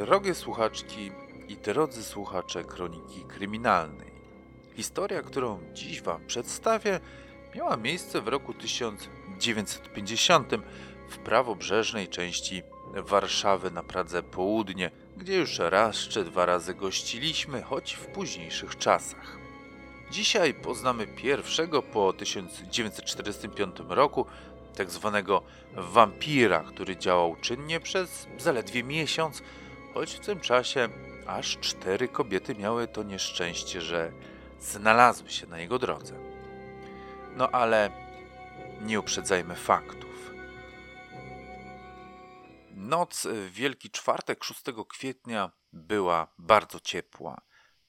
Drogie słuchaczki i drodzy słuchacze Kroniki Kryminalnej. Historia, którą dziś Wam przedstawię, miała miejsce w roku 1950 w prawobrzeżnej części Warszawy na Pradze Południe, gdzie już raz czy dwa razy gościliśmy, choć w późniejszych czasach. Dzisiaj poznamy pierwszego po 1945 roku tak zwanego wampira, który działał czynnie przez zaledwie miesiąc, choć w tym czasie aż cztery kobiety miały to nieszczęście, że znalazły się na jego drodze. No ale nie uprzedzajmy faktów. Noc w Wielki Czwartek 6 kwietnia była bardzo ciepła.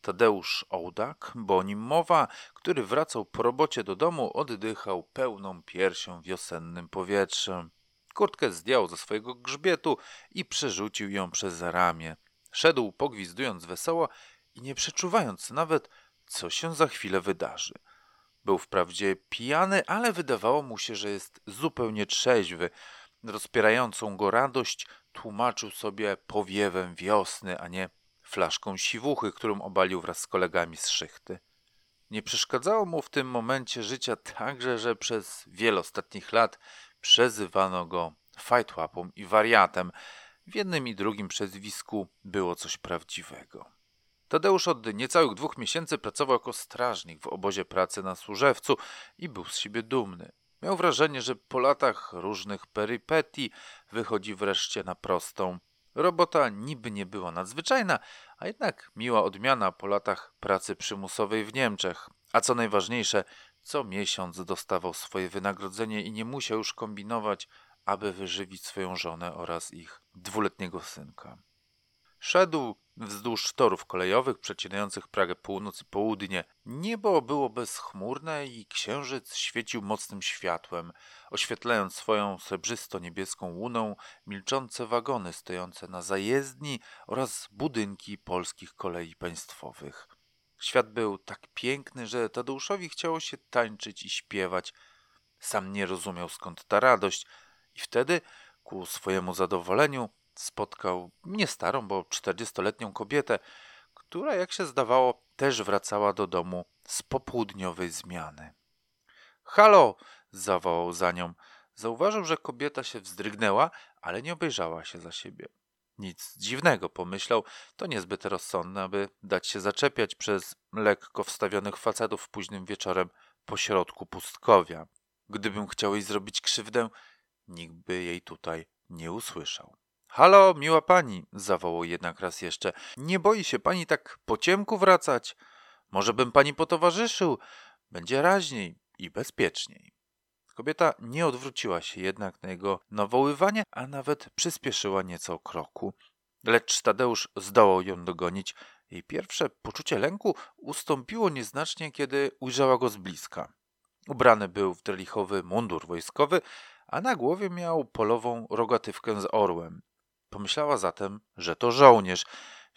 Tadeusz Ołdak, bo o nim mowa, który wracał po robocie do domu, oddychał pełną piersią wiosennym powietrzem. Kurtkę zdjął ze swojego grzbietu i przerzucił ją przez ramię. Szedł pogwizdując wesoło i nie przeczuwając nawet, co się za chwilę wydarzy. Był wprawdzie pijany, ale wydawało mu się, że jest zupełnie trzeźwy. Rozpierającą go radość tłumaczył sobie powiewem wiosny, a nie flaszką siwuchy, którą obalił wraz z kolegami z szychty. Nie przeszkadzało mu w tym momencie życia także, że przez wiele ostatnich lat przezywano go fajtłapą i wariatem. W jednym i drugim przezwisku było coś prawdziwego. Tadeusz od niecałych dwóch miesięcy pracował jako strażnik w obozie pracy na Służewcu i był z siebie dumny. Miał wrażenie, że po latach różnych perypetii wychodzi wreszcie na prostą. Robota niby nie była nadzwyczajna, a jednak miła odmiana po latach pracy przymusowej w Niemczech. A co najważniejsze, co miesiąc dostawał swoje wynagrodzenie i nie musiał już kombinować, aby wyżywić swoją żonę oraz ich dwuletniego synka. Szedł wzdłuż torów kolejowych przecinających Pragę północ i południe. Niebo było bezchmurne i księżyc świecił mocnym światłem, oświetlając swoją srebrzysto-niebieską łuną milczące wagony stojące na zajezdni oraz budynki polskich kolei państwowych. Świat był tak piękny, że Tadeuszowi chciało się tańczyć i śpiewać. Sam nie rozumiał skąd ta radość i wtedy, ku swojemu zadowoleniu, spotkał nie starą, bo czterdziestoletnią kobietę, która, jak się zdawało, też wracała do domu z popołudniowej zmiany. Halo! zawołał za nią. Zauważył, że kobieta się wzdrygnęła, ale nie obejrzała się za siebie. Nic dziwnego, pomyślał, to niezbyt rozsądne, aby dać się zaczepiać przez lekko wstawionych facetów późnym wieczorem po środku pustkowia. Gdybym chciał jej zrobić krzywdę, nikt by jej tutaj nie usłyszał. Halo, miła pani, zawołał jednak raz jeszcze. Nie boi się pani tak po ciemku wracać? Może bym pani potowarzyszył? Będzie raźniej i bezpieczniej. Kobieta nie odwróciła się jednak na jego nawoływanie, a nawet przyspieszyła nieco kroku. Lecz Tadeusz zdołał ją dogonić. Jej pierwsze poczucie lęku ustąpiło nieznacznie, kiedy ujrzała go z bliska. Ubrany był w drelichowy mundur wojskowy, a na głowie miał polową rogatywkę z orłem. Pomyślała zatem, że to żołnierz,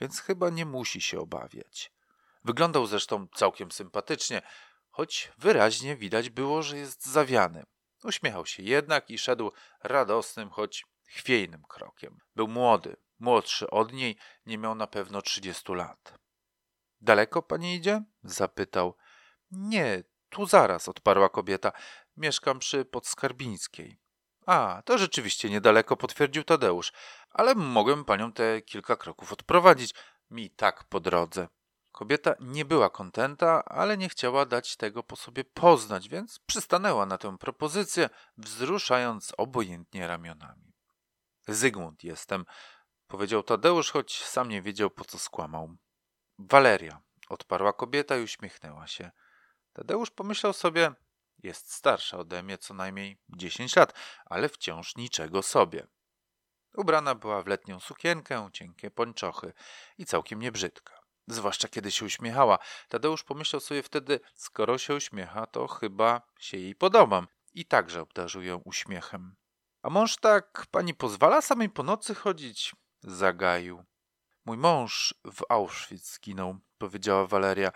więc chyba nie musi się obawiać. Wyglądał zresztą całkiem sympatycznie, choć wyraźnie widać było, że jest zawiany. Uśmiechał się jednak i szedł radosnym, choć chwiejnym krokiem. Był młody, młodszy od niej, nie miał na pewno trzydziestu lat. Daleko pani idzie? zapytał. Nie, tu zaraz, odparła kobieta. Mieszkam przy Podskarbińskiej. A, to rzeczywiście niedaleko, potwierdził Tadeusz, ale mogłem panią te kilka kroków odprowadzić. Mi tak po drodze. Kobieta nie była kontenta, ale nie chciała dać tego po sobie poznać, więc przystanęła na tę propozycję, wzruszając obojętnie ramionami. Zygmunt jestem, powiedział Tadeusz, choć sam nie wiedział po co skłamał. Waleria, odparła kobieta i uśmiechnęła się. Tadeusz pomyślał sobie, jest starsza ode mnie co najmniej dziesięć lat, ale wciąż niczego sobie. Ubrana była w letnią sukienkę, cienkie pończochy i całkiem niebrzydka. Zwłaszcza kiedy się uśmiechała. Tadeusz pomyślał sobie wtedy, skoro się uśmiecha, to chyba się jej podobam. I także obdarzył ją uśmiechem. A mąż tak pani pozwala samej po nocy chodzić? Zagaił. Mój mąż w Auschwitz zginął, powiedziała Waleria.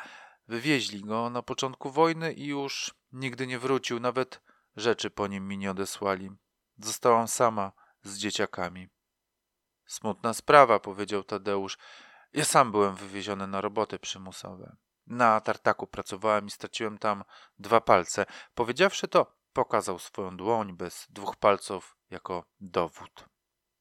Wywieźli go na początku wojny i już nigdy nie wrócił, nawet rzeczy po nim mi nie odesłali. Zostałam sama z dzieciakami. Smutna sprawa, powiedział Tadeusz. Ja sam byłem wywieziony na roboty przymusowe. Na tartaku pracowałem i straciłem tam dwa palce. Powiedziawszy to, pokazał swoją dłoń bez dwóch palców jako dowód.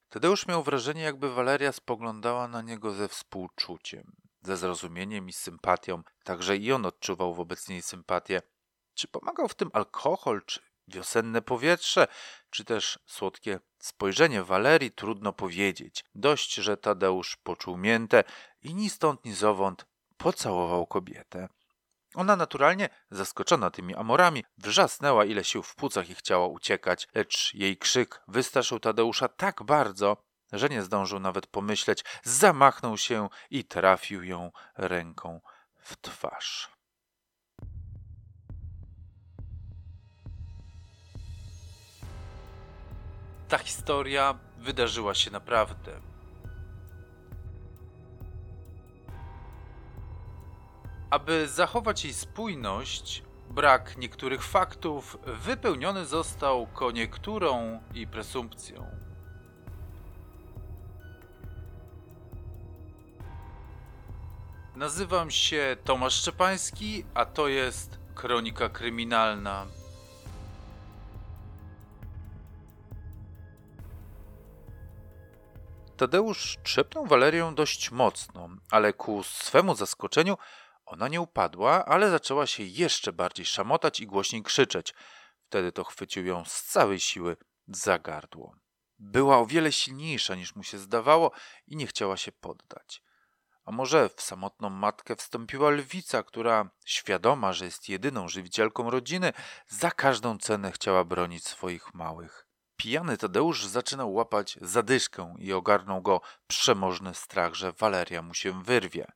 Tadeusz miał wrażenie, jakby Waleria spoglądała na niego ze współczuciem, ze zrozumieniem i sympatią. Także i on odczuwał wobec niej sympatię. Czy pomagał w tym alkohol, czy wiosenne powietrze, czy też słodkie spojrzenie Walerii, trudno powiedzieć. Dość, że Tadeusz poczuł miętę i ni stąd, ni zowąd pocałował kobietę. Ona naturalnie, zaskoczona tymi amorami, wrzasnęła ile sił w płucach i chciała uciekać, lecz jej krzyk wystraszył Tadeusza tak bardzo, że nie zdążył nawet pomyśleć, zamachnął się i trafił ją ręką w twarz. Ta historia wydarzyła się naprawdę. Aby zachować jej spójność, brak niektórych faktów wypełniony został koniekturą i presumpcją. Nazywam się Tomasz Szczepański, a to jest Kronika Kryminalna. Tadeusz trzepnął Walerię dość mocno, ale ku swemu zaskoczeniu ona nie upadła, ale zaczęła się jeszcze bardziej szamotać i głośniej krzyczeć. Wtedy to chwycił ją z całej siły za gardło. Była o wiele silniejsza niż mu się zdawało i nie chciała się poddać. A może w samotną matkę wstąpiła lwica, która, świadoma, że jest jedyną żywicielką rodziny, za każdą cenę chciała bronić swoich małych. Pijany Tadeusz zaczynał łapać zadyszkę i ogarnął go przemożny strach, że Waleria mu się wyrwie,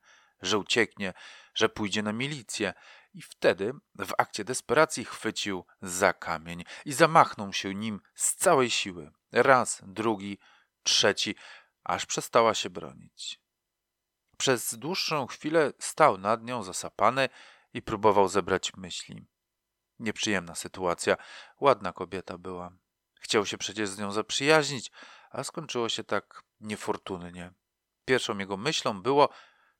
że ucieknie, że pójdzie na milicję. I wtedy w akcie desperacji chwycił za kamień i zamachnął się nim z całej siły. Raz, drugi, trzeci, aż przestała się bronić. Przez dłuższą chwilę stał nad nią zasapany i próbował zebrać myśli. Nieprzyjemna sytuacja. Ładna kobieta była. Chciał się przecież z nią zaprzyjaźnić, a skończyło się tak niefortunnie. Pierwszą jego myślą było,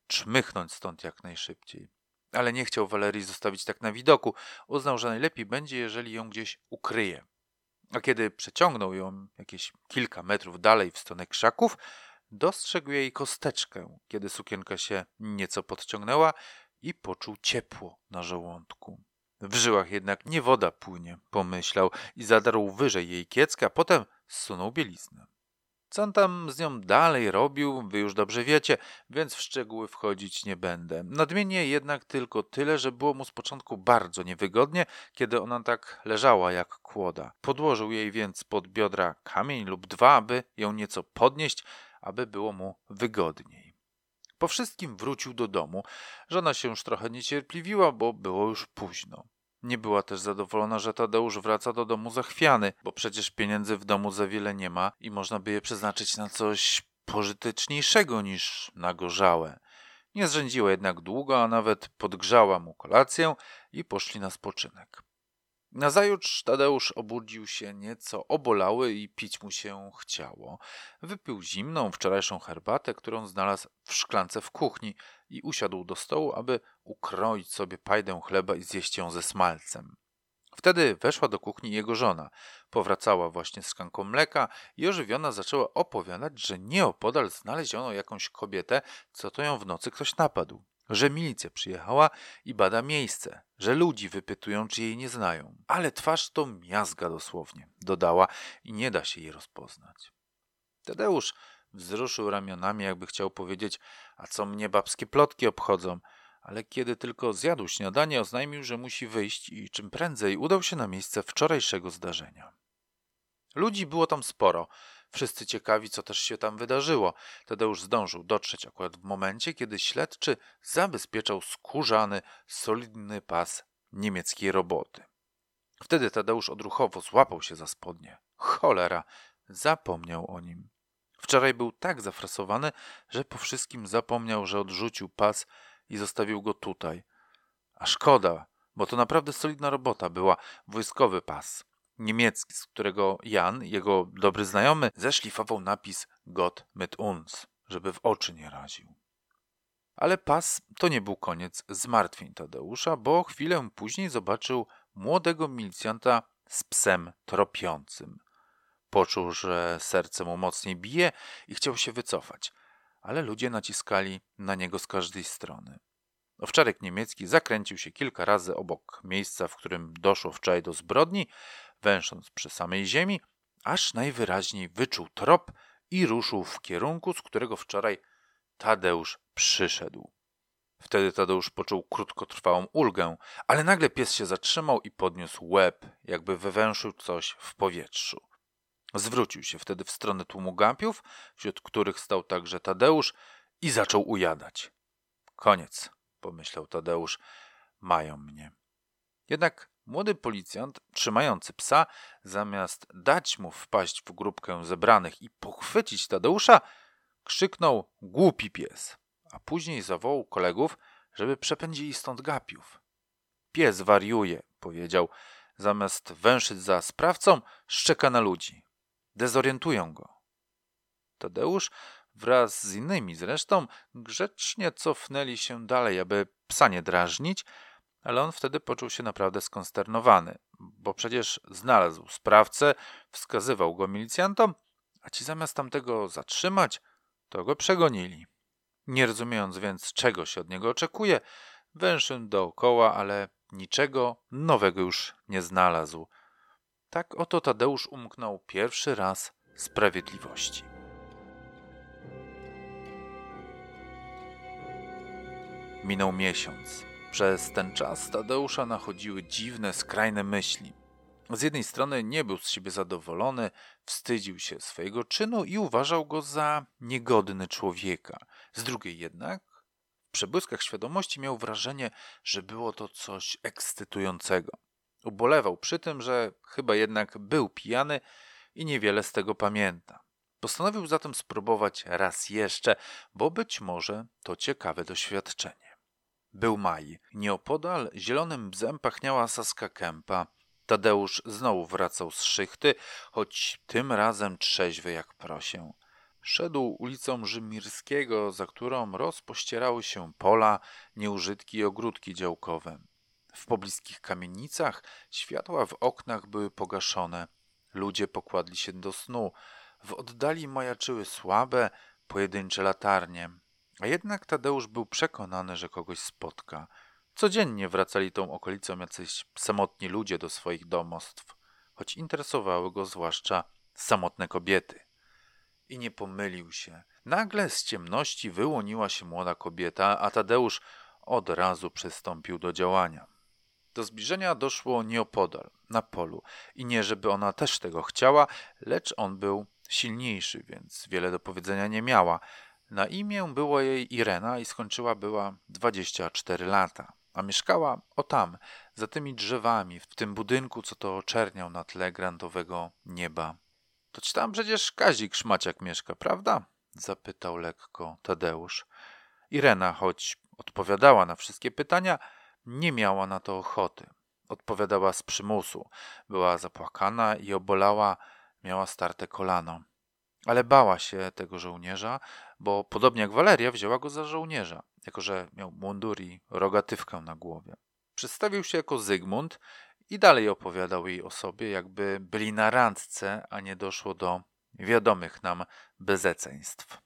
czmychnąć stąd jak najszybciej. Ale nie chciał Walerii zostawić tak na widoku. Uznał, że najlepiej będzie, jeżeli ją gdzieś ukryje. A kiedy przeciągnął ją jakieś kilka metrów dalej w stronę krzaków, dostrzegł jej kosteczkę, kiedy sukienka się nieco podciągnęła i poczuł ciepło na żołądku. W żyłach jednak nie woda płynie, pomyślał i zadarł wyżej jej kiecka, potem zsunął bieliznę. Co on tam z nią dalej robił, wy już dobrze wiecie, więc w szczegóły wchodzić nie będę. Nadmienię jednak tylko tyle, że było mu z początku bardzo niewygodnie, kiedy ona tak leżała jak kłoda. Podłożył jej więc pod biodra kamień lub dwa, aby ją nieco podnieść, aby było mu wygodniej. Po wszystkim wrócił do domu. Żona się już trochę niecierpliwiła, bo było już późno. Nie była też zadowolona, że Tadeusz wraca do domu zachwiany, bo przecież pieniędzy w domu za wiele nie ma i można by je przeznaczyć na coś pożyteczniejszego niż na gorzałe. Nie zrzędziła jednak długo, a nawet podgrzała mu kolację i poszli na spoczynek. Nazajutrz Tadeusz obudził się nieco obolały i pić mu się chciało. Wypił zimną, wczorajszą herbatę, którą znalazł w szklance w kuchni i usiadł do stołu, aby ukroić sobie pajdę chleba i zjeść ją ze smalcem. Wtedy weszła do kuchni jego żona. Powracała właśnie z szklanką mleka i ożywiona zaczęła opowiadać, że nieopodal znaleziono jakąś kobietę, co to ją w nocy ktoś napadł że milicja przyjechała i bada miejsce, że ludzi wypytują, czy jej nie znają. Ale twarz to miazga dosłownie, dodała i nie da się jej rozpoznać. Tadeusz wzruszył ramionami, jakby chciał powiedzieć, a co mnie babskie plotki obchodzą, ale kiedy tylko zjadł śniadanie, oznajmił, że musi wyjść i czym prędzej udał się na miejsce wczorajszego zdarzenia. Ludzi było tam sporo, Wszyscy ciekawi, co też się tam wydarzyło. Tadeusz zdążył dotrzeć akurat w momencie, kiedy śledczy zabezpieczał skórzany, solidny pas niemieckiej roboty. Wtedy Tadeusz odruchowo złapał się za spodnie. Cholera, zapomniał o nim. Wczoraj był tak zafrasowany, że po wszystkim zapomniał, że odrzucił pas i zostawił go tutaj. A szkoda, bo to naprawdę solidna robota była, wojskowy pas niemiecki, z którego Jan, jego dobry znajomy, zeszlifował napis Gott mit uns, żeby w oczy nie raził. Ale pas to nie był koniec zmartwień Tadeusza, bo chwilę później zobaczył młodego milicjanta z psem tropiącym. Poczuł, że serce mu mocniej bije i chciał się wycofać, ale ludzie naciskali na niego z każdej strony. Owczarek niemiecki zakręcił się kilka razy obok miejsca, w którym doszło wczoraj do zbrodni, węsząc przy samej ziemi, aż najwyraźniej wyczuł trop i ruszył w kierunku, z którego wczoraj Tadeusz przyszedł. Wtedy Tadeusz poczuł krótkotrwałą ulgę, ale nagle pies się zatrzymał i podniósł łeb, jakby wywęszył coś w powietrzu. Zwrócił się wtedy w stronę tłumu gapiów, wśród których stał także Tadeusz, i zaczął ujadać. Koniec, pomyślał Tadeusz, mają mnie. Jednak młody policjant, trzymający psa, zamiast dać mu wpaść w grupkę zebranych i pochwycić Tadeusza, krzyknął głupi pies, a później zawołał kolegów, żeby przepędzili stąd gapiów. Pies wariuje, powiedział, zamiast węszyć za sprawcą, szczeka na ludzi. Dezorientują go. Tadeusz wraz z innymi zresztą grzecznie cofnęli się dalej, aby psa nie drażnić, ale on wtedy poczuł się naprawdę skonsternowany, bo przecież znalazł sprawcę, wskazywał go milicjantom, a ci zamiast tamtego zatrzymać, to go przegonili. Nie rozumiejąc więc, czego się od niego oczekuje, węszył dookoła, ale niczego nowego już nie znalazł. Tak oto Tadeusz umknął pierwszy raz sprawiedliwości. Minął miesiąc. Przez ten czas Tadeusza nachodziły dziwne, skrajne myśli. Z jednej strony nie był z siebie zadowolony, wstydził się swojego czynu i uważał go za niegodny człowieka. Z drugiej jednak, w przebłyskach świadomości miał wrażenie, że było to coś ekscytującego. Ubolewał przy tym, że chyba jednak był pijany i niewiele z tego pamięta. Postanowił zatem spróbować raz jeszcze, bo być może to ciekawe doświadczenie. Był maj. Nieopodal zielonym bzem pachniała saska kępa. Tadeusz znowu wracał z szychty, choć tym razem trzeźwy jak prosię. Szedł ulicą Rzymirskiego, za którą rozpościerały się pola, nieużytki i ogródki działkowe. W pobliskich kamienicach światła w oknach były pogaszone. Ludzie pokładli się do snu. W oddali majaczyły słabe, pojedyncze latarnie. A jednak Tadeusz był przekonany, że kogoś spotka. Codziennie wracali tą okolicą jacyś samotni ludzie do swoich domostw, choć interesowały go zwłaszcza samotne kobiety. I nie pomylił się. Nagle z ciemności wyłoniła się młoda kobieta, a Tadeusz od razu przystąpił do działania. Do zbliżenia doszło nieopodal, na polu. I nie, żeby ona też tego chciała, lecz on był silniejszy, więc wiele do powiedzenia nie miała. Na imię było jej Irena i skończyła była 24 lata, a mieszkała o tam, za tymi drzewami, w tym budynku, co to czerniał na tle grantowego nieba. To ci tam przecież Kazik Szmaciak mieszka, prawda? zapytał lekko Tadeusz. Irena, choć odpowiadała na wszystkie pytania, nie miała na to ochoty. Odpowiadała z przymusu. Była zapłakana i obolała, miała starte kolano. Ale bała się tego żołnierza, bo podobnie jak Waleria wzięła go za żołnierza, jako że miał mundur i rogatywkę na głowie. Przedstawił się jako Zygmunt i dalej opowiadał jej o sobie, jakby byli na randce, a nie doszło do wiadomych nam bezeceństw.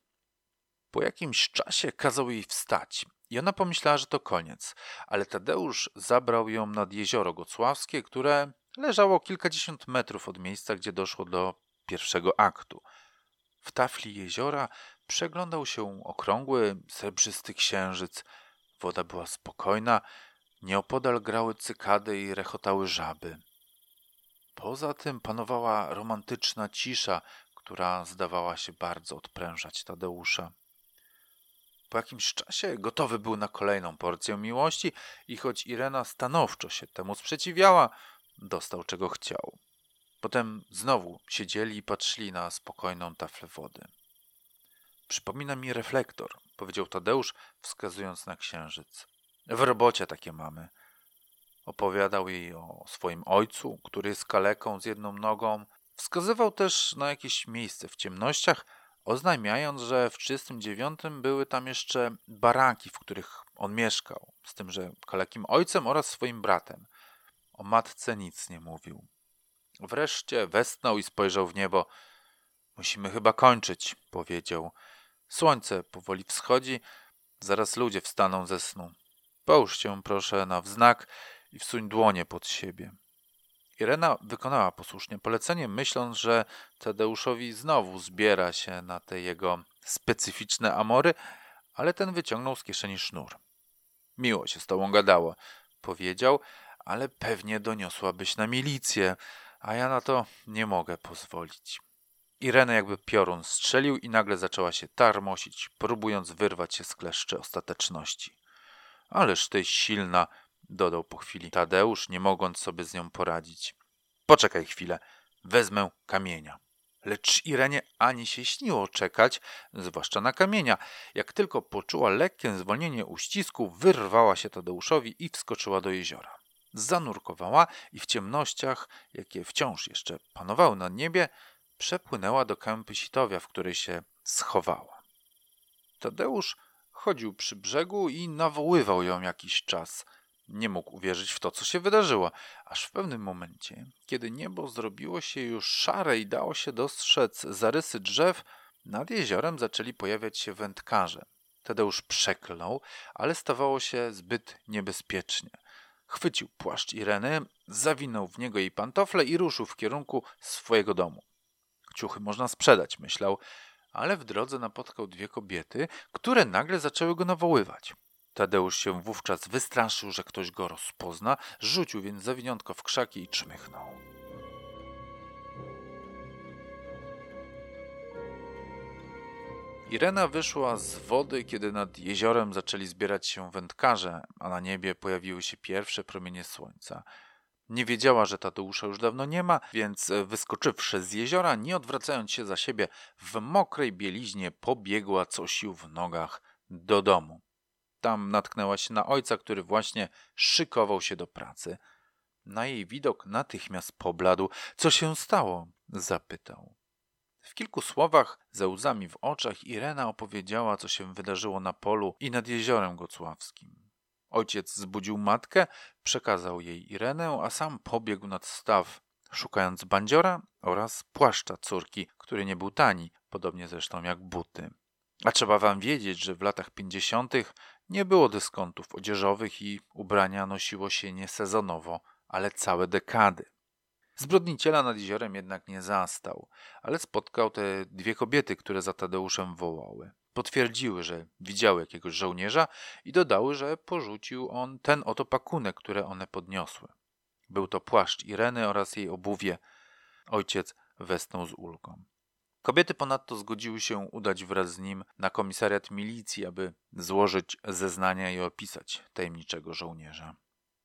Po jakimś czasie kazał jej wstać i ona pomyślała, że to koniec, ale Tadeusz zabrał ją nad jezioro Gocławskie, które leżało kilkadziesiąt metrów od miejsca, gdzie doszło do pierwszego aktu. W tafli jeziora przeglądał się okrągły, srebrzysty księżyc. Woda była spokojna, nieopodal grały cykady i rechotały żaby. Poza tym panowała romantyczna cisza, która zdawała się bardzo odprężać Tadeusza. Po jakimś czasie gotowy był na kolejną porcję miłości i choć Irena stanowczo się temu sprzeciwiała, dostał czego chciał. Potem znowu siedzieli i patrzyli na spokojną taflę wody. Przypomina mi reflektor, powiedział Tadeusz, wskazując na księżyc. W robocie takie mamy. Opowiadał jej o swoim ojcu, który jest kaleką z jedną nogą. Wskazywał też na jakieś miejsce w ciemnościach, oznajmiając, że w 1939 były tam jeszcze baraki, w których on mieszkał, z tym, że kalekim ojcem oraz swoim bratem. O matce nic nie mówił. Wreszcie westnął i spojrzał w niebo. Musimy chyba kończyć, powiedział. Słońce powoli wschodzi, zaraz ludzie wstaną ze snu. Połóż się proszę na wznak i wsuń dłonie pod siebie. Irena wykonała posłusznie polecenie, myśląc, że Tadeuszowi znowu zbiera się na te jego specyficzne amory, ale ten wyciągnął z kieszeni sznur. Miło się z tobą gadało, powiedział, ale pewnie doniosłabyś na milicję, a ja na to nie mogę pozwolić. Irena jakby piorun strzelił i nagle zaczęła się tarmosić, próbując wyrwać się z kleszczy ostateczności. Ależ ty silna, dodał po chwili Tadeusz, nie mogąc sobie z nią poradzić. Poczekaj chwilę, wezmę kamienia. Lecz Irenie ani się śniło czekać, zwłaszcza na kamienia. Jak tylko poczuła lekkie zwolnienie uścisku, wyrwała się Tadeuszowi i wskoczyła do jeziora. Zanurkowała i w ciemnościach, jakie wciąż jeszcze panowały na niebie, przepłynęła do kępy sitowia, w której się schowała. Tadeusz chodził przy brzegu i nawoływał ją jakiś czas – nie mógł uwierzyć w to, co się wydarzyło, aż w pewnym momencie, kiedy niebo zrobiło się już szare i dało się dostrzec zarysy drzew, nad jeziorem zaczęli pojawiać się wędkarze. Tadeusz przeklął, ale stawało się zbyt niebezpiecznie. Chwycił płaszcz Ireny, zawinął w niego jej pantofle i ruszył w kierunku swojego domu. Ciuchy można sprzedać, myślał, ale w drodze napotkał dwie kobiety, które nagle zaczęły go nawoływać. Tadeusz się wówczas wystraszył, że ktoś go rozpozna, rzucił więc zawiniątko w krzaki i czmychnął. Irena wyszła z wody, kiedy nad jeziorem zaczęli zbierać się wędkarze, a na niebie pojawiły się pierwsze promienie słońca. Nie wiedziała, że Tadeusza już dawno nie ma, więc wyskoczywszy z jeziora, nie odwracając się za siebie, w mokrej bieliźnie pobiegła coś sił w nogach do domu. Tam natknęła się na ojca, który właśnie szykował się do pracy. Na jej widok natychmiast pobladł. Co się stało? zapytał. W kilku słowach, ze łzami w oczach, Irena opowiedziała, co się wydarzyło na polu i nad jeziorem gocławskim. Ojciec zbudził matkę, przekazał jej Irenę, a sam pobiegł nad staw, szukając bandziora oraz płaszcza córki, który nie był tani, podobnie zresztą jak buty. A trzeba wam wiedzieć, że w latach pięćdziesiątych nie było dyskontów odzieżowych i ubrania nosiło się nie sezonowo, ale całe dekady. Zbrodniciela nad jeziorem jednak nie zastał, ale spotkał te dwie kobiety, które za Tadeuszem wołały. Potwierdziły, że widziały jakiegoś żołnierza i dodały, że porzucił on ten oto pakunek, które one podniosły. Był to płaszcz Ireny oraz jej obuwie. Ojciec westnął z ulgą. Kobiety ponadto zgodziły się udać wraz z nim na komisariat milicji, aby złożyć zeznania i opisać tajemniczego żołnierza.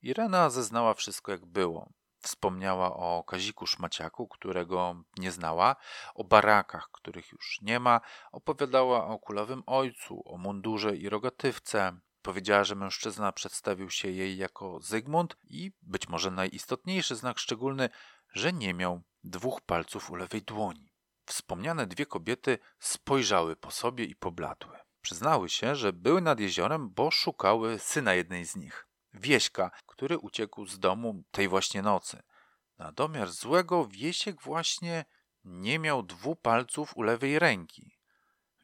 Irena zeznała wszystko jak było. Wspomniała o Kaziku Szmaciaku, którego nie znała, o barakach, których już nie ma, opowiadała o kulawym ojcu, o mundurze i rogatywce. Powiedziała, że mężczyzna przedstawił się jej jako Zygmunt i, być może najistotniejszy znak szczególny, że nie miał dwóch palców u lewej dłoni. Wspomniane dwie kobiety spojrzały po sobie i pobladły. Przyznały się, że były nad jeziorem, bo szukały syna jednej z nich, Wieśka, który uciekł z domu tej właśnie nocy. Na domiar złego Wiesiek właśnie nie miał dwóch palców u lewej ręki.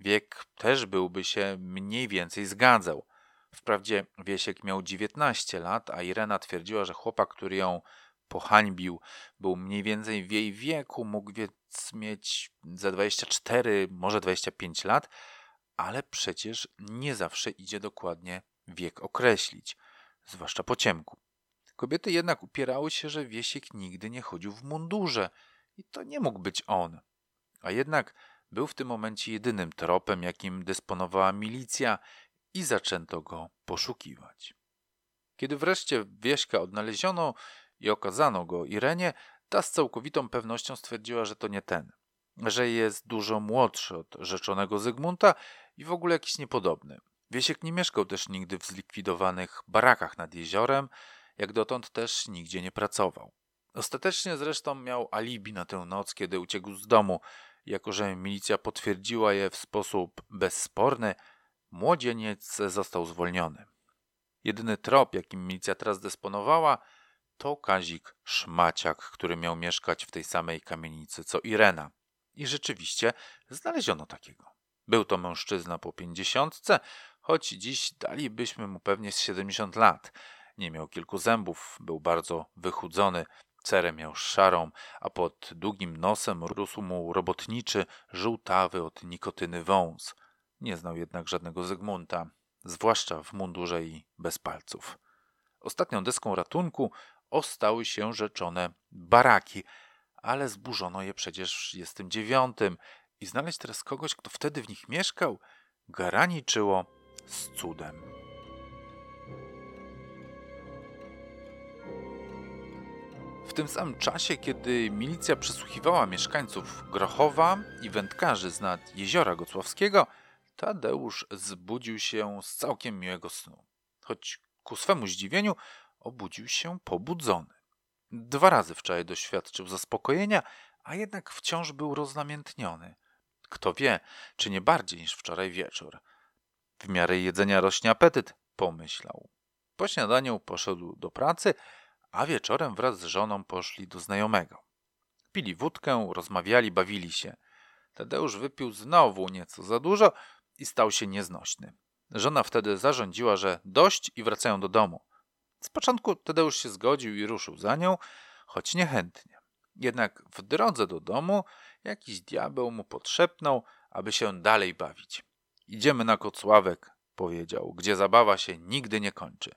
Wiek też byłby się mniej więcej zgadzał. Wprawdzie Wiesiek miał 19 lat, a Irena twierdziła, że chłopak, który ją pohańbił, był mniej więcej w jej wieku, mógł więc mieć za 24, może 25 lat, ale przecież nie zawsze idzie dokładnie wiek określić, zwłaszcza po ciemku. Kobiety jednak upierały się, że Wiesiek nigdy nie chodził w mundurze i to nie mógł być on. A jednak był w tym momencie jedynym tropem, jakim dysponowała milicja i zaczęto go poszukiwać. Kiedy wreszcie Wieśka odnaleziono, i okazano go Irenie, ta z całkowitą pewnością stwierdziła, że to nie ten, że jest dużo młodszy od rzeczonego Zygmunta i w ogóle jakiś niepodobny. Wiesiek nie mieszkał też nigdy w zlikwidowanych barakach nad jeziorem, jak dotąd też nigdzie nie pracował. Ostatecznie zresztą miał alibi na tę noc, kiedy uciekł z domu Jako, że milicja potwierdziła je w sposób bezsporny, młodzieniec został zwolniony. Jedyny trop, jakim milicja teraz dysponowała, to Kazik Szmaciak, który miał mieszkać w tej samej kamienicy co Irena. I rzeczywiście znaleziono takiego. Był to mężczyzna po pięćdziesiątce, choć dziś dalibyśmy mu pewnie z siedemdziesiąt lat. Nie miał kilku zębów, był bardzo wychudzony, cerę miał szarą, a pod długim nosem rósł mu robotniczy, żółtawy od nikotyny wąs. Nie znał jednak żadnego Zygmunta, zwłaszcza w mundurze i bez palców. Ostatnią deską ratunku ostały się rzeczone baraki, ale zburzono je przecież w 39 i znaleźć teraz kogoś, kto wtedy w nich mieszkał, garaniczyło z cudem. W tym samym czasie, kiedy milicja przesłuchiwała mieszkańców Grochowa i wędkarzy z nad jeziora Gocławskiego, Tadeusz zbudził się z całkiem miłego snu. Choć ku swemu zdziwieniu obudził się pobudzony. Dwa razy wczoraj doświadczył zaspokojenia, a jednak wciąż był roznamiętniony. Kto wie, czy nie bardziej niż wczoraj wieczór. W miarę jedzenia rośnie apetyt, pomyślał. Po śniadaniu poszedł do pracy, a wieczorem wraz z żoną poszli do znajomego. Pili wódkę, rozmawiali, bawili się. Tadeusz wypił znowu nieco za dużo i stał się nieznośny. Żona wtedy zarządziła, że dość i wracają do domu. Z początku Tadeusz się zgodził i ruszył za nią, choć niechętnie. Jednak w drodze do domu jakiś diabeł mu podszepnął, aby się dalej bawić. Idziemy na Kocławek, powiedział, gdzie zabawa się nigdy nie kończy.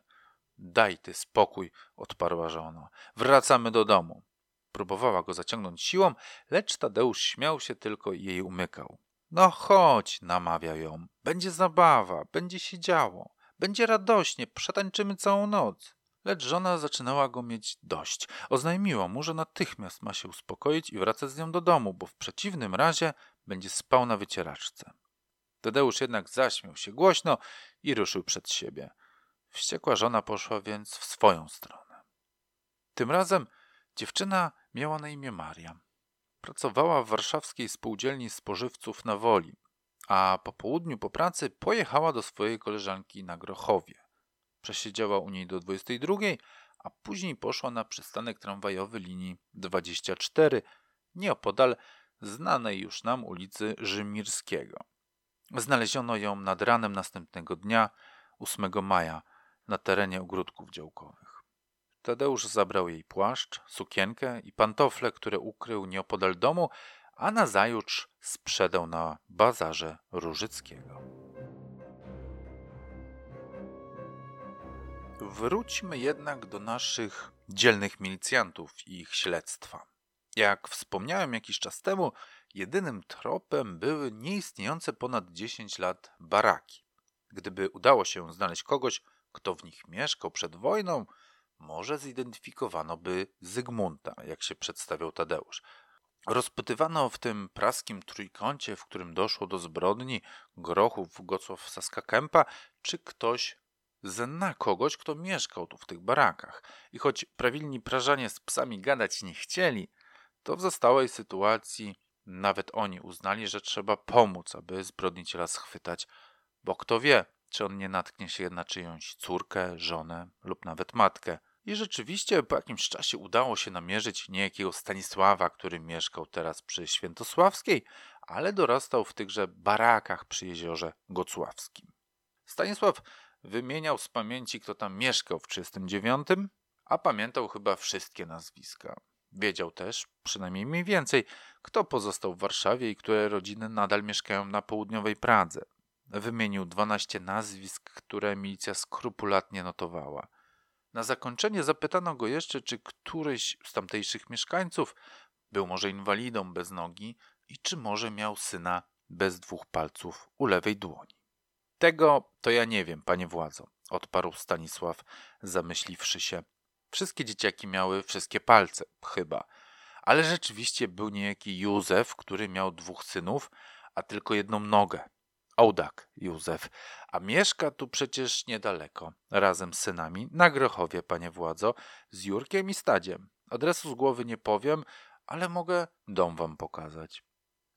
Daj ty spokój, odparła żona. Wracamy do domu. Próbowała go zaciągnąć siłą, lecz Tadeusz śmiał się tylko i jej umykał. No chodź, namawiał ją. Będzie zabawa, będzie się działo. Będzie radośnie, przetańczymy całą noc. Lecz żona zaczynała go mieć dość. Oznajmiła mu, że natychmiast ma się uspokoić i wracać z nią do domu, bo w przeciwnym razie będzie spał na wycieraczce. Tadeusz jednak zaśmiał się głośno i ruszył przed siebie. Wściekła żona poszła więc w swoją stronę. Tym razem dziewczyna miała na imię Maria. Pracowała w warszawskiej spółdzielni spożywców na Woli, a po południu po pracy pojechała do swojej koleżanki na Grochowie. Przesiedziała u niej do 22, a później poszła na przystanek tramwajowy linii 24, nieopodal znanej już nam ulicy Rzymirskiego. Znaleziono ją nad ranem następnego dnia, 8 maja, na terenie ogródków działkowych. Tadeusz zabrał jej płaszcz, sukienkę i pantofle, które ukrył nieopodal domu, a nazajutrz sprzedał na bazarze Różyckiego. Wróćmy jednak do naszych dzielnych milicjantów i ich śledztwa. Jak wspomniałem jakiś czas temu, jedynym tropem były nieistniejące ponad 10 lat baraki. Gdyby udało się znaleźć kogoś, kto w nich mieszkał przed wojną, może zidentyfikowano by Zygmunta, jak się przedstawiał Tadeusz. Rozpytywano w tym praskim trójkącie, w którym doszło do zbrodni Grochów, Gocław, Saska Kępa, czy ktoś zna kogoś, kto mieszkał tu w tych barakach. I choć prawilni prażanie z psami gadać nie chcieli, to w zostałej sytuacji nawet oni uznali, że trzeba pomóc, aby zbrodniciela schwytać, bo kto wie, czy on nie natknie się na czyjąś córkę, żonę lub nawet matkę. I rzeczywiście po jakimś czasie udało się namierzyć niejakiego Stanisława, który mieszkał teraz przy Świętosławskiej, ale dorastał w tychże barakach przy jeziorze Gocławskim. Stanisław wymieniał z pamięci, kto tam mieszkał w 39, a pamiętał chyba wszystkie nazwiska. Wiedział też, przynajmniej mniej więcej, kto pozostał w Warszawie i które rodziny nadal mieszkają na południowej Pradze. Wymienił 12 nazwisk, które milicja skrupulatnie notowała. Na zakończenie zapytano go jeszcze, czy któryś z tamtejszych mieszkańców był może inwalidą bez nogi i czy może miał syna bez dwóch palców u lewej dłoni. Tego to ja nie wiem, panie władzo, odparł Stanisław, zamyśliwszy się. Wszystkie dzieciaki miały wszystkie palce, chyba. Ale rzeczywiście był niejaki Józef, który miał dwóch synów, a tylko jedną nogę. Ołdak Józef, a mieszka tu przecież niedaleko, razem z synami, na Grochowie, panie władzo, z Jurkiem i Stadziem. Adresu z głowy nie powiem, ale mogę dom wam pokazać.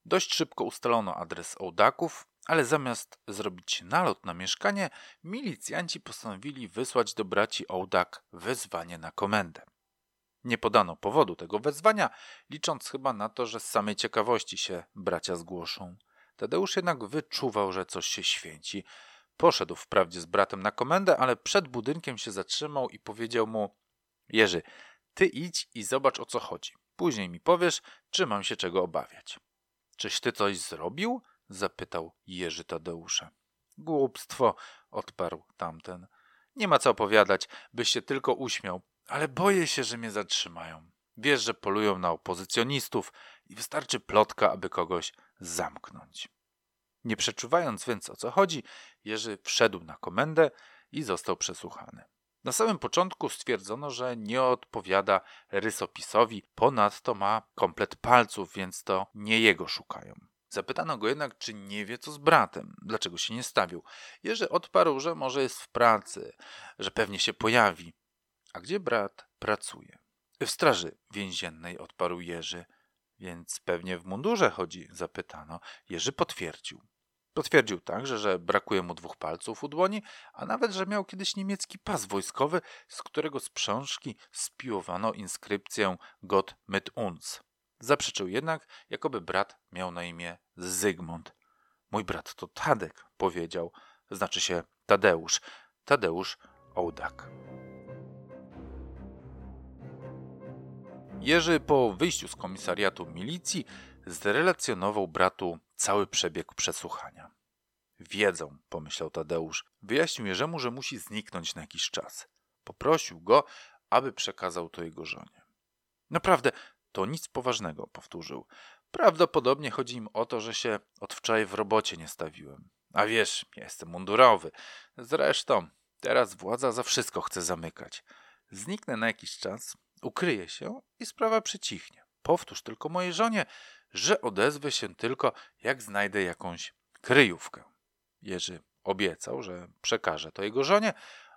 Dość szybko ustalono adres ołdaków, ale zamiast zrobić nalot na mieszkanie, milicjanci postanowili wysłać do braci Ołdak wezwanie na komendę. Nie podano powodu tego wezwania, licząc chyba na to, że z samej ciekawości się bracia zgłoszą. Tadeusz jednak wyczuwał, że coś się święci. Poszedł wprawdzie z bratem na komendę, ale przed budynkiem się zatrzymał i powiedział mu: Jerzy, ty idź i zobacz o co chodzi. Później mi powiesz, czy mam się czego obawiać. Czyś ty coś zrobił? zapytał Jerzy Tadeusza. Głupstwo, odparł tamten. Nie ma co opowiadać, byś się tylko uśmiał, ale boję się, że mnie zatrzymają. Wiesz, że polują na opozycjonistów i wystarczy plotka, aby kogoś zamknąć. Nie przeczuwając więc o co chodzi, Jerzy wszedł na komendę i został przesłuchany. Na samym początku stwierdzono, że nie odpowiada rysopisowi, ponadto ma komplet palców, więc to nie jego szukają. Zapytano go jednak, czy nie wie co z bratem, dlaczego się nie stawił. Jerzy odparł, że może jest w pracy, że pewnie się pojawi. A gdzie brat pracuje? W straży więziennej, odparł Jerzy. Więc pewnie w mundurze chodzi, zapytano. Jerzy potwierdził. Potwierdził także, że brakuje mu dwóch palców u dłoni, a nawet, że miał kiedyś niemiecki pas wojskowy, z którego z przążki spiłowano inskrypcję Gott mit uns. Zaprzeczył jednak, jakoby brat miał na imię Zygmunt. Mój brat to Tadek, powiedział, znaczy się Tadeusz. Tadeusz Ołdak. Jerzy po wyjściu z komisariatu milicji zrelacjonował bratu cały przebieg przesłuchania. Wiedzą, pomyślał Tadeusz. Wyjaśnił Jerzemu, że musi zniknąć na jakiś czas. Poprosił go, aby przekazał to jego żonie. Naprawdę, to nic poważnego, powtórzył. Prawdopodobnie chodzi im o to, że się od wczoraj w robocie nie stawiłem. A wiesz, ja jestem mundurowy. Zresztą, teraz władza za wszystko chce zamykać. Zniknę na jakiś czas, ukryję się i sprawa przycichnie. Powtórz tylko mojej żonie, że odezwę się tylko, jak znajdę jakąś kryjówkę. Jerzy obiecał, że przekaże to jego żonie,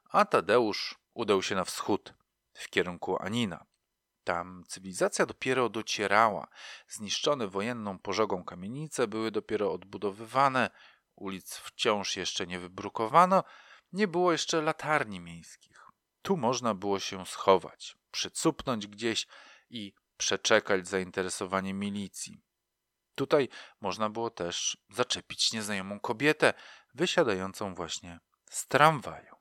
a Tadeusz udał się na wschód, w kierunku Anina. Tam cywilizacja dopiero docierała. Zniszczone wojenną pożogą kamienice były dopiero odbudowywane, ulic wciąż jeszcze nie wybrukowano, nie było jeszcze latarni miejskich. Tu można było się schować, przycupnąć gdzieś i przeczekać zainteresowanie milicji. Tutaj można było też zaczepić nieznajomą kobietę wysiadającą właśnie z tramwaju.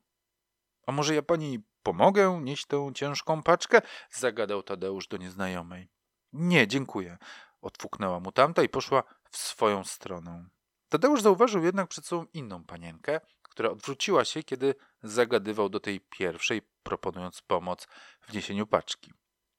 A może ja pani pomogę nieść tę ciężką paczkę? zagadał Tadeusz do nieznajomej. Nie, dziękuję, odfuknęła mu tamta i poszła w swoją stronę. Tadeusz zauważył jednak przed sobą inną panienkę, która odwróciła się, kiedy zagadywał do tej pierwszej, proponując pomoc w niesieniu paczki.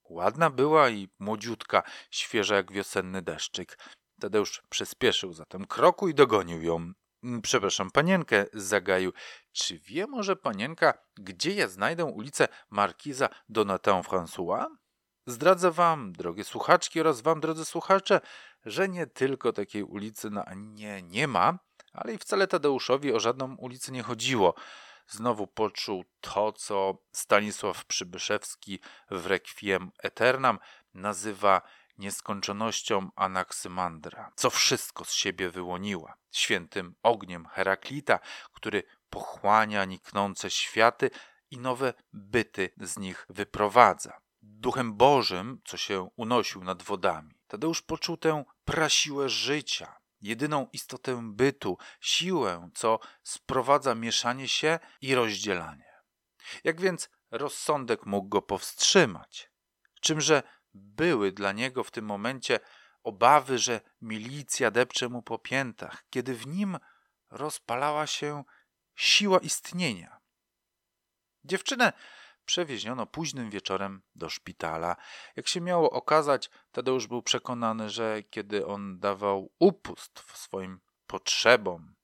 Ładna była i młodziutka, świeża jak wiosenny deszczyk. Tadeusz przyspieszył zatem kroku i dogonił ją. Mm, przepraszam, panienkę, zagaił. Czy wie może panienka, gdzie ja znajdę ulicę Markiza Donatien François? Zdradzę wam, drogie słuchaczki oraz wam, drodzy słuchacze, że nie tylko takiej ulicy na nie nie ma, ale i wcale Tadeuszowi o żadną ulicę nie chodziło. Znowu poczuł to, co Stanisław Przybyszewski w Requiem Eternam nazywa nieskończonością Anaksymandra, co wszystko z siebie wyłoniła, świętym ogniem Heraklita, który pochłania niknące światy i nowe byty z nich wyprowadza. Duchem Bożym, co się unosił nad wodami. Tadeusz poczuł tę prasiłę życia, jedyną istotę bytu, siłę, co sprowadza mieszanie się i rozdzielanie. Jak więc rozsądek mógł go powstrzymać? Czymże były dla niego w tym momencie obawy, że milicja depcze mu po piętach, kiedy w nim rozpalała się siła istnienia. Dziewczynę przewieziono późnym wieczorem do szpitala. Jak się miało okazać, Tadeusz był przekonany, że kiedy on dawał upust swoim potrzebom,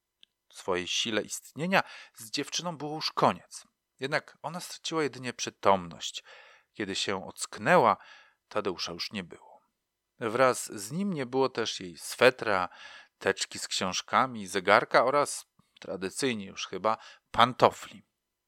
swojej sile istnienia, z dziewczyną było już koniec. Jednak ona straciła jedynie przytomność. Kiedy się ocknęła, Tadeusza już nie było. Wraz z nim nie było też jej swetra, teczki z książkami, zegarka oraz, tradycyjnie już chyba, pantofli.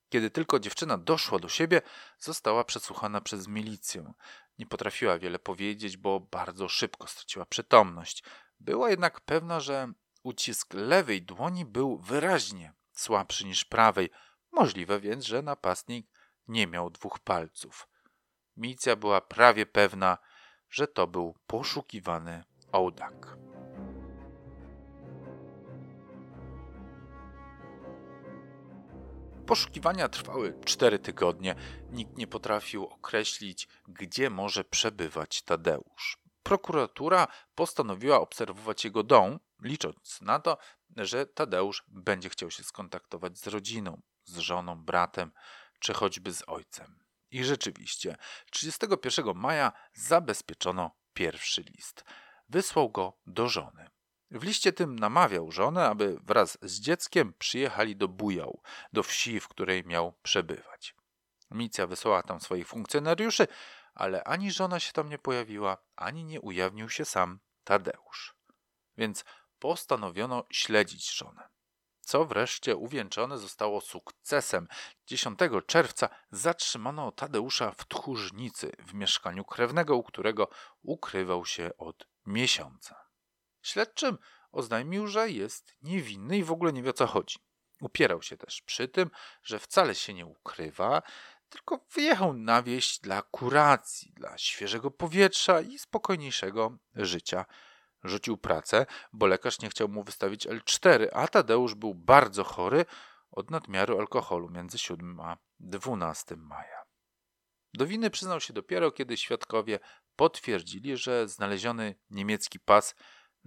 Kiedy tylko dziewczyna doszła do siebie, została przesłuchana przez milicję. Nie potrafiła wiele powiedzieć, bo bardzo szybko straciła przytomność. Była jednak pewna, że ucisk lewej dłoni był wyraźnie słabszy niż prawej. Możliwe więc, że napastnik nie miał dwóch palców. Micja była prawie pewna, że to był poszukiwany ołdak. Poszukiwania trwały cztery tygodnie. Nikt nie potrafił określić, gdzie może przebywać Tadeusz. Prokuratura postanowiła obserwować jego dom, licząc na to, że Tadeusz będzie chciał się skontaktować z rodziną, z żoną, bratem czy choćby z ojcem. I rzeczywiście, 31 maja zabezpieczono pierwszy list. Wysłał go do żony. W liście tym namawiał żonę, aby wraz z dzieckiem przyjechali do Bujał, do wsi, w której miał przebywać. Micja wysłała tam swoich funkcjonariuszy, ale ani żona się tam nie pojawiła, ani nie ujawnił się sam Tadeusz. Więc postanowiono śledzić żonę. Co wreszcie uwieńczone zostało sukcesem. 10 czerwca zatrzymano Tadeusza w tchórznicy w mieszkaniu krewnego, u którego ukrywał się od miesiąca. Śledczym oznajmił, że jest niewinny i w ogóle nie wie o co chodzi. Upierał się też przy tym, że wcale się nie ukrywa, tylko wyjechał na wieś dla kuracji, dla świeżego powietrza i spokojniejszego życia. Rzucił pracę, bo lekarz nie chciał mu wystawić L4, a Tadeusz był bardzo chory od nadmiaru alkoholu między 7 a 12 maja. Do winy przyznał się dopiero, kiedy świadkowie potwierdzili, że znaleziony niemiecki pas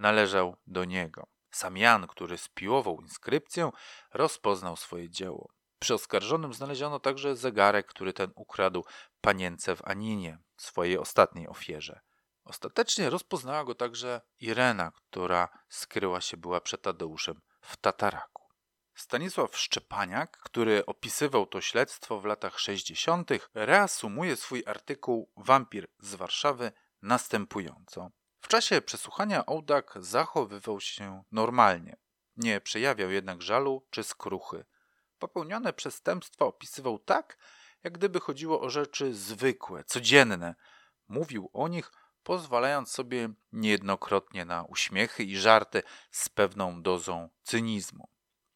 należał do niego. Sam Jan, który spiłował inskrypcję, rozpoznał swoje dzieło. Przy oskarżonym znaleziono także zegarek, który ten ukradł panience w Aninie, swojej ostatniej ofierze. Ostatecznie rozpoznała go także Irena, która skryła się była przed Tadeuszem w Tataraku. Stanisław Szczepaniak, który opisywał to śledztwo w latach 60., reasumuje swój artykuł Wampir z Warszawy następująco. W czasie przesłuchania Ołdak zachowywał się normalnie. Nie przejawiał jednak żalu czy skruchy. Popełnione przestępstwa opisywał tak, jak gdyby chodziło o rzeczy zwykłe, codzienne. Mówił o nich, pozwalając sobie niejednokrotnie na uśmiechy i żarty z pewną dozą cynizmu.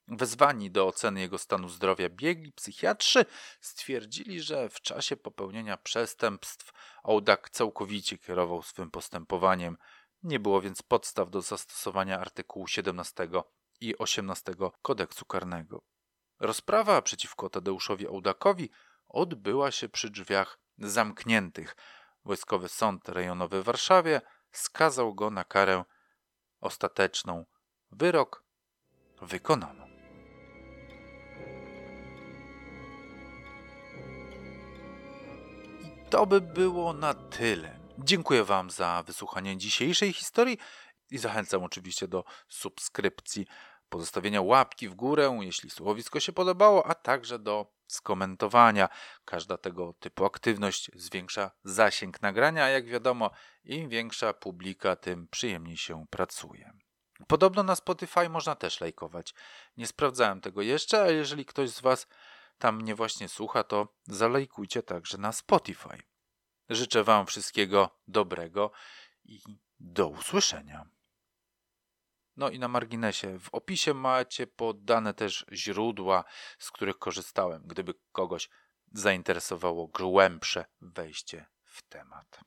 Wezwani do oceny jego stanu zdrowia biegli psychiatrzy stwierdzili, że w czasie popełnienia przestępstw Ołdak całkowicie kierował swym postępowaniem. Nie było więc podstaw do zastosowania artykułu 17 i 18 kodeksu karnego. Rozprawa przeciwko Tadeuszowi Ołdakowi odbyła się przy drzwiach zamkniętych. Wojskowy Sąd Rejonowy w Warszawie skazał go na karę ostateczną. Wyrok wykonano. To by było na tyle. Dziękuję Wam za wysłuchanie dzisiejszej historii i zachęcam oczywiście do subskrypcji, pozostawienia łapki w górę, jeśli słuchowisko się podobało, a także do skomentowania. Każda tego typu aktywność zwiększa zasięg nagrania, a jak wiadomo, im większa publika, tym przyjemniej się pracuje. Podobno na Spotify można też lajkować. Nie sprawdzałem tego jeszcze, a jeżeli ktoś z Was tam mnie właśnie słucha, to zalajkujcie także na Spotify. Życzę Wam wszystkiego dobrego i do usłyszenia. No i na marginesie, w opisie macie podane też źródła, z których korzystałem, gdyby kogoś zainteresowało głębsze wejście w temat.